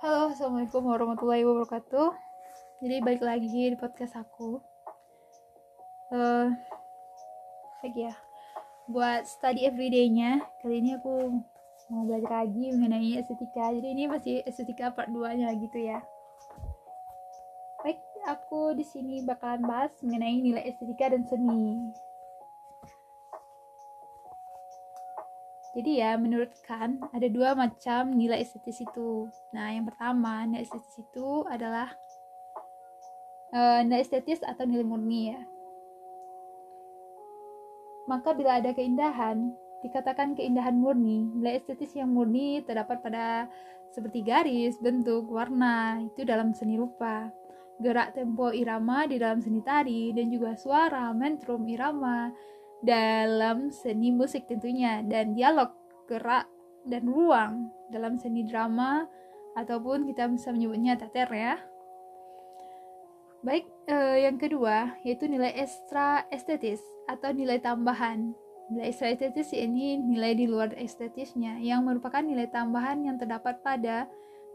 Halo, assalamualaikum warahmatullahi wabarakatuh. Jadi balik lagi di podcast aku. Uh, lagi ya, buat study everyday-nya. Kali ini aku mau belajar lagi mengenai estetika. Jadi ini masih estetika part 2-nya gitu ya. Baik, aku di sini bakalan bahas mengenai nilai estetika dan seni. Jadi ya menurut Kant ada dua macam nilai estetis itu. Nah yang pertama nilai estetis itu adalah uh, nilai estetis atau nilai murni ya. Maka bila ada keindahan, dikatakan keindahan murni. Nilai estetis yang murni terdapat pada seperti garis, bentuk, warna, itu dalam seni rupa. Gerak tempo irama di dalam seni tari, dan juga suara, metrum, irama, dalam seni musik tentunya dan dialog gerak dan ruang dalam seni drama ataupun kita bisa menyebutnya teater ya. Baik, eh, yang kedua yaitu nilai ekstra estetis atau nilai tambahan. Nilai ekstra estetis ini nilai di luar estetisnya yang merupakan nilai tambahan yang terdapat pada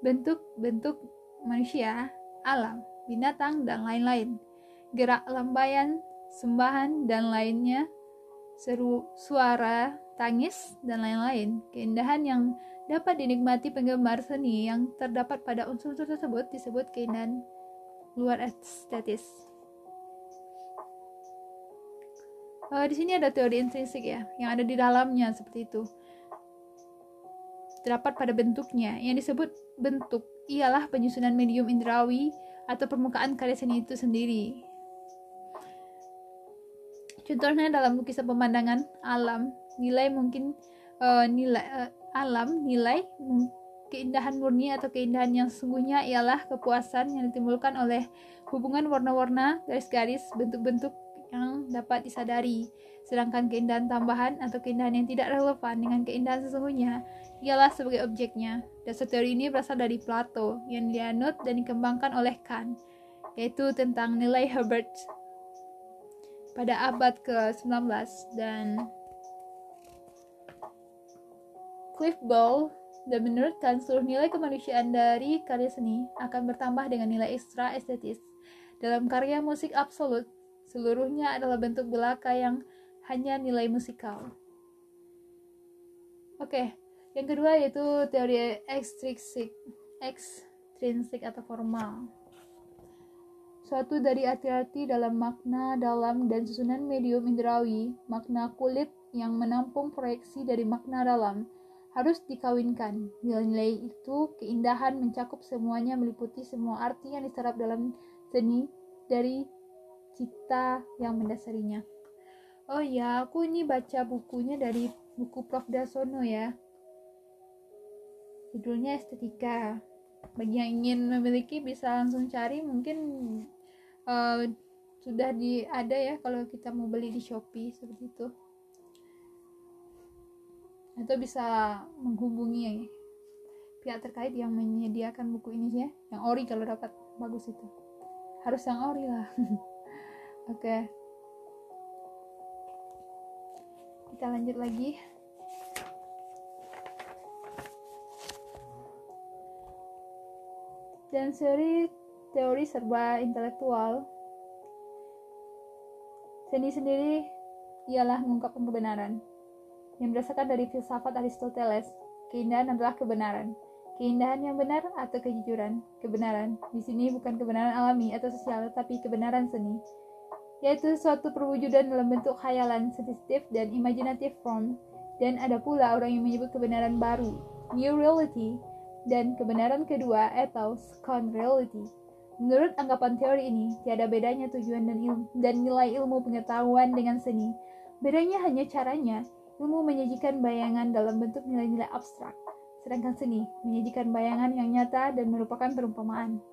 bentuk-bentuk manusia, alam, binatang, dan lain-lain. Gerak lambayan, sembahan, dan lainnya seru suara, tangis, dan lain-lain. Keindahan yang dapat dinikmati penggemar seni yang terdapat pada unsur-unsur tersebut disebut keindahan luar estetis. Uh, di sini ada teori intrinsik ya, yang ada di dalamnya seperti itu. Terdapat pada bentuknya, yang disebut bentuk ialah penyusunan medium indrawi atau permukaan karya seni itu sendiri. Contohnya dalam lukisan pemandangan alam, nilai mungkin uh, nilai uh, alam, nilai keindahan murni atau keindahan yang sesungguhnya ialah kepuasan yang ditimbulkan oleh hubungan warna-warna, garis-garis, bentuk-bentuk yang dapat disadari. Sedangkan keindahan tambahan atau keindahan yang tidak relevan dengan keindahan sesungguhnya ialah sebagai objeknya. Dasar teori ini berasal dari Plato yang dianut dan dikembangkan oleh Kant, yaitu tentang nilai Herbert pada abad ke-19 dan Cliff Ball dan menurutkan seluruh nilai kemanusiaan dari karya seni akan bertambah dengan nilai ekstra estetis. Dalam karya musik absolut, seluruhnya adalah bentuk belaka yang hanya nilai musikal. Oke, yang kedua yaitu teori ekstrinsik, ekstrinsik atau formal. Suatu dari arti-arti dalam makna dalam dan susunan medium indrawi, makna kulit yang menampung proyeksi dari makna dalam, harus dikawinkan. Nilai-nilai itu keindahan mencakup semuanya meliputi semua arti yang diserap dalam seni dari cita yang mendasarinya. Oh ya, aku ini baca bukunya dari buku Prof. Dasono ya. Judulnya Estetika. Bagi yang ingin memiliki bisa langsung cari mungkin uh, sudah di ada ya kalau kita mau beli di Shopee seperti itu. Atau bisa menghubungi pihak terkait yang menyediakan buku ini ya. Yang ori kalau dapat bagus itu. Harus yang ori lah. Oke. Okay. kita lanjut lagi. Dan seri teori serba intelektual. Seni sendiri ialah mengungkapkan kebenaran. Yang berdasarkan dari filsafat Aristoteles, keindahan adalah kebenaran. Keindahan yang benar atau kejujuran, kebenaran. Di sini bukan kebenaran alami atau sosial, tapi kebenaran seni, yaitu suatu perwujudan dalam bentuk khayalan, sensitif, dan imajinatif form. Dan ada pula orang yang menyebut kebenaran baru, new reality, dan kebenaran kedua atau second reality. Menurut anggapan teori ini, tiada bedanya tujuan dan, ilmu, dan nilai ilmu pengetahuan dengan seni. Bedanya hanya caranya, ilmu menyajikan bayangan dalam bentuk nilai-nilai abstrak, sedangkan seni menyajikan bayangan yang nyata dan merupakan perumpamaan.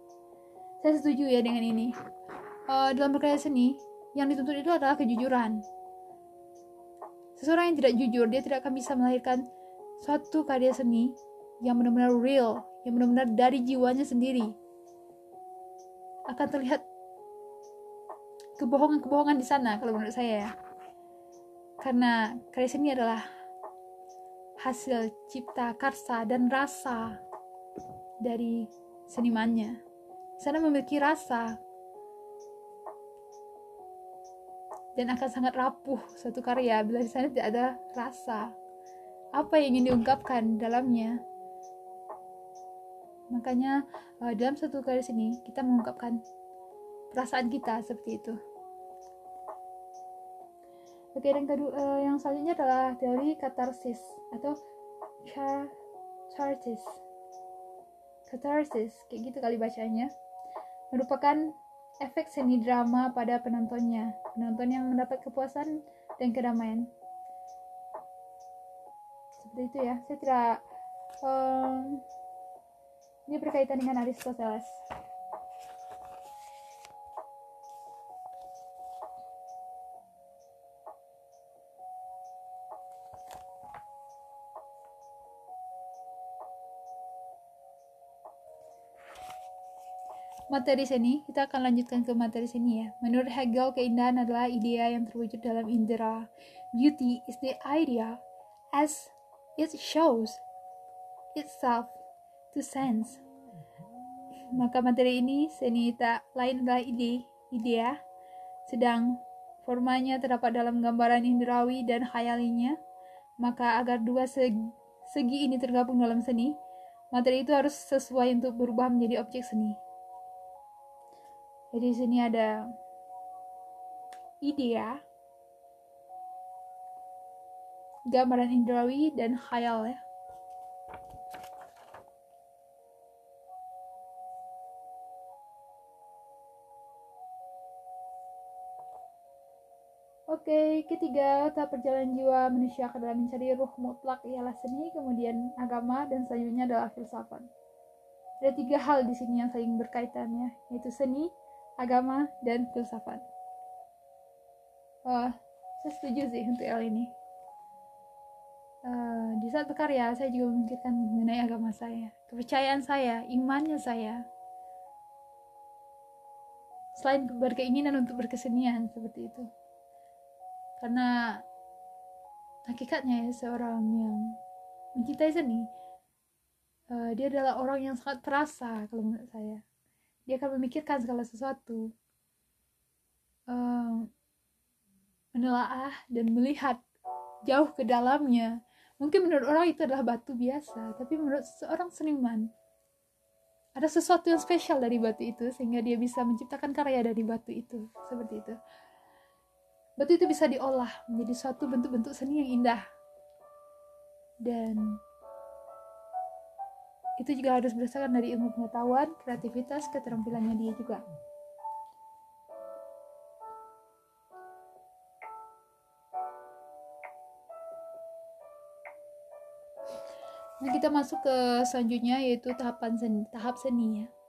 Saya setuju ya dengan ini. Uh, dalam berkarya seni, yang dituntut itu adalah kejujuran. Seseorang yang tidak jujur, dia tidak akan bisa melahirkan suatu karya seni yang benar-benar real, yang benar-benar dari jiwanya sendiri, akan terlihat kebohongan-kebohongan di sana kalau menurut saya ya. Karena karya seni adalah hasil cipta karsa dan rasa dari senimannya. Sana memiliki rasa dan akan sangat rapuh suatu karya bila di sana tidak ada rasa. Apa yang ingin diungkapkan dalamnya? Makanya uh, dalam satu karya sini kita mengungkapkan perasaan kita seperti itu. Oke, dan kedua uh, yang selanjutnya adalah teori katarsis atau char chartis. Katarsis, kayak gitu kali bacanya. Merupakan efek seni drama pada penontonnya. Penonton yang mendapat kepuasan dan kedamaian. Seperti itu ya. Saya tidak um, ini berkaitan dengan Aristoteles. materi seni, kita akan lanjutkan ke materi seni ya. Menurut Hegel, keindahan adalah idea yang terwujud dalam indera. Beauty is the idea as it shows itself to sense. Maka materi ini seni tak lain adalah ide, idea, sedang formanya terdapat dalam gambaran indrawi dan khayalinya. Maka agar dua segi, segi ini tergabung dalam seni, materi itu harus sesuai untuk berubah menjadi objek seni. Jadi di sini ada idea, gambaran indrawi dan khayal ya. Oke, ketiga, tahap perjalanan jiwa manusia ke dalam mencari ruh mutlak ialah seni, kemudian agama, dan selanjutnya adalah filsafat. Ada tiga hal di sini yang saling berkaitannya, yaitu seni, agama, dan filsafat. Uh, saya setuju sih untuk hal ini. Uh, di saat berkarya, saya juga memikirkan mengenai agama saya, kepercayaan saya, imannya saya. Selain berkeinginan untuk berkesenian seperti itu. Karena hakikatnya ya seorang yang mencintai seni, uh, dia adalah orang yang sangat perasa kalau menurut saya. Dia akan memikirkan segala sesuatu uh, menelaah dan melihat jauh ke dalamnya. Mungkin menurut orang itu adalah batu biasa tapi menurut seorang seniman ada sesuatu yang spesial dari batu itu sehingga dia bisa menciptakan karya dari batu itu. Seperti itu batu itu bisa diolah menjadi suatu bentuk-bentuk seni yang indah dan itu juga harus berdasarkan dari ilmu pengetahuan, kreativitas, keterampilannya dia juga. Nah, kita masuk ke selanjutnya yaitu tahapan seni, tahap seni ya.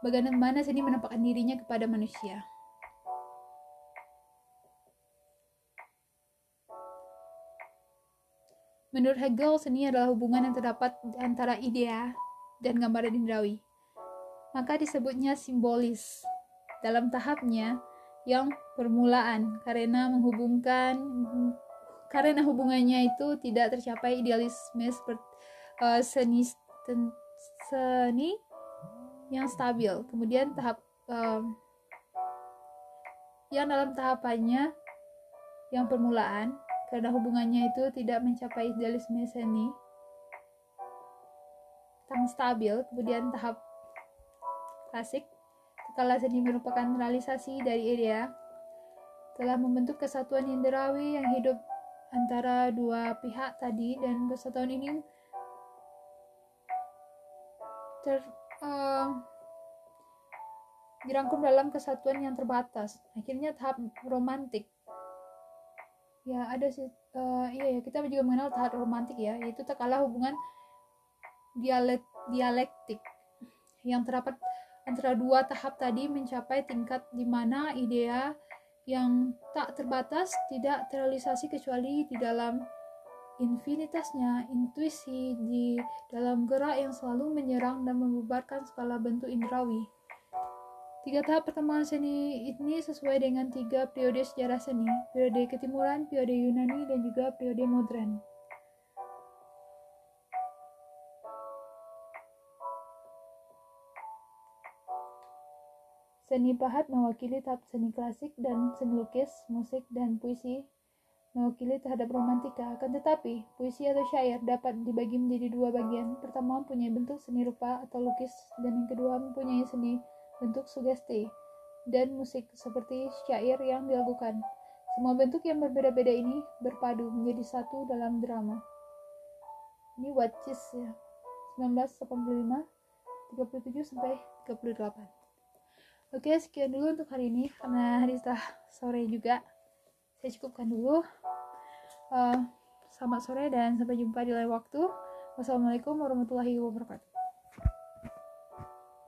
Bagaimana seni menampakkan dirinya kepada manusia. Menurut Hegel, seni adalah hubungan yang terdapat antara idea dan gambaran indrawi. Maka disebutnya simbolis. Dalam tahapnya yang permulaan karena menghubungkan karena hubungannya itu tidak tercapai idealisme seperti uh, seni seni yang stabil. Kemudian tahap uh, yang dalam tahapannya yang permulaan karena hubungannya itu tidak mencapai idealisme seni yang stabil kemudian tahap klasik kala seni merupakan realisasi dari idea telah membentuk kesatuan indrawi yang hidup antara dua pihak tadi dan kesatuan ini ter uh, dirangkum dalam kesatuan yang terbatas. Akhirnya tahap romantik. Ya ada sih uh, iya ya kita juga mengenal tahap romantik ya yaitu tak kalah hubungan dialek dialektik. Yang terdapat antara dua tahap tadi mencapai tingkat di mana idea yang tak terbatas tidak terrealisasi kecuali di dalam infinitasnya intuisi di dalam gerak yang selalu menyerang dan membubarkan segala bentuk indrawi. Tiga tahap perkembangan seni ini sesuai dengan tiga periode sejarah seni, periode ketimuran, periode Yunani, dan juga periode modern. Seni pahat mewakili tahap seni klasik dan seni lukis, musik, dan puisi mewakili terhadap romantika. Akan tetapi, puisi atau syair dapat dibagi menjadi dua bagian. Pertama mempunyai bentuk seni rupa atau lukis, dan yang kedua mempunyai seni bentuk sugesti dan musik seperti syair yang dilakukan. Semua bentuk yang berbeda-beda ini berpadu menjadi satu dalam drama. Ini Watchis ya. 1985 37 sampai 38. Oke, sekian dulu untuk hari ini karena hari sudah sore juga saya cukupkan dulu. Uh, selamat sore dan sampai jumpa di lain waktu. Wassalamualaikum warahmatullahi wabarakatuh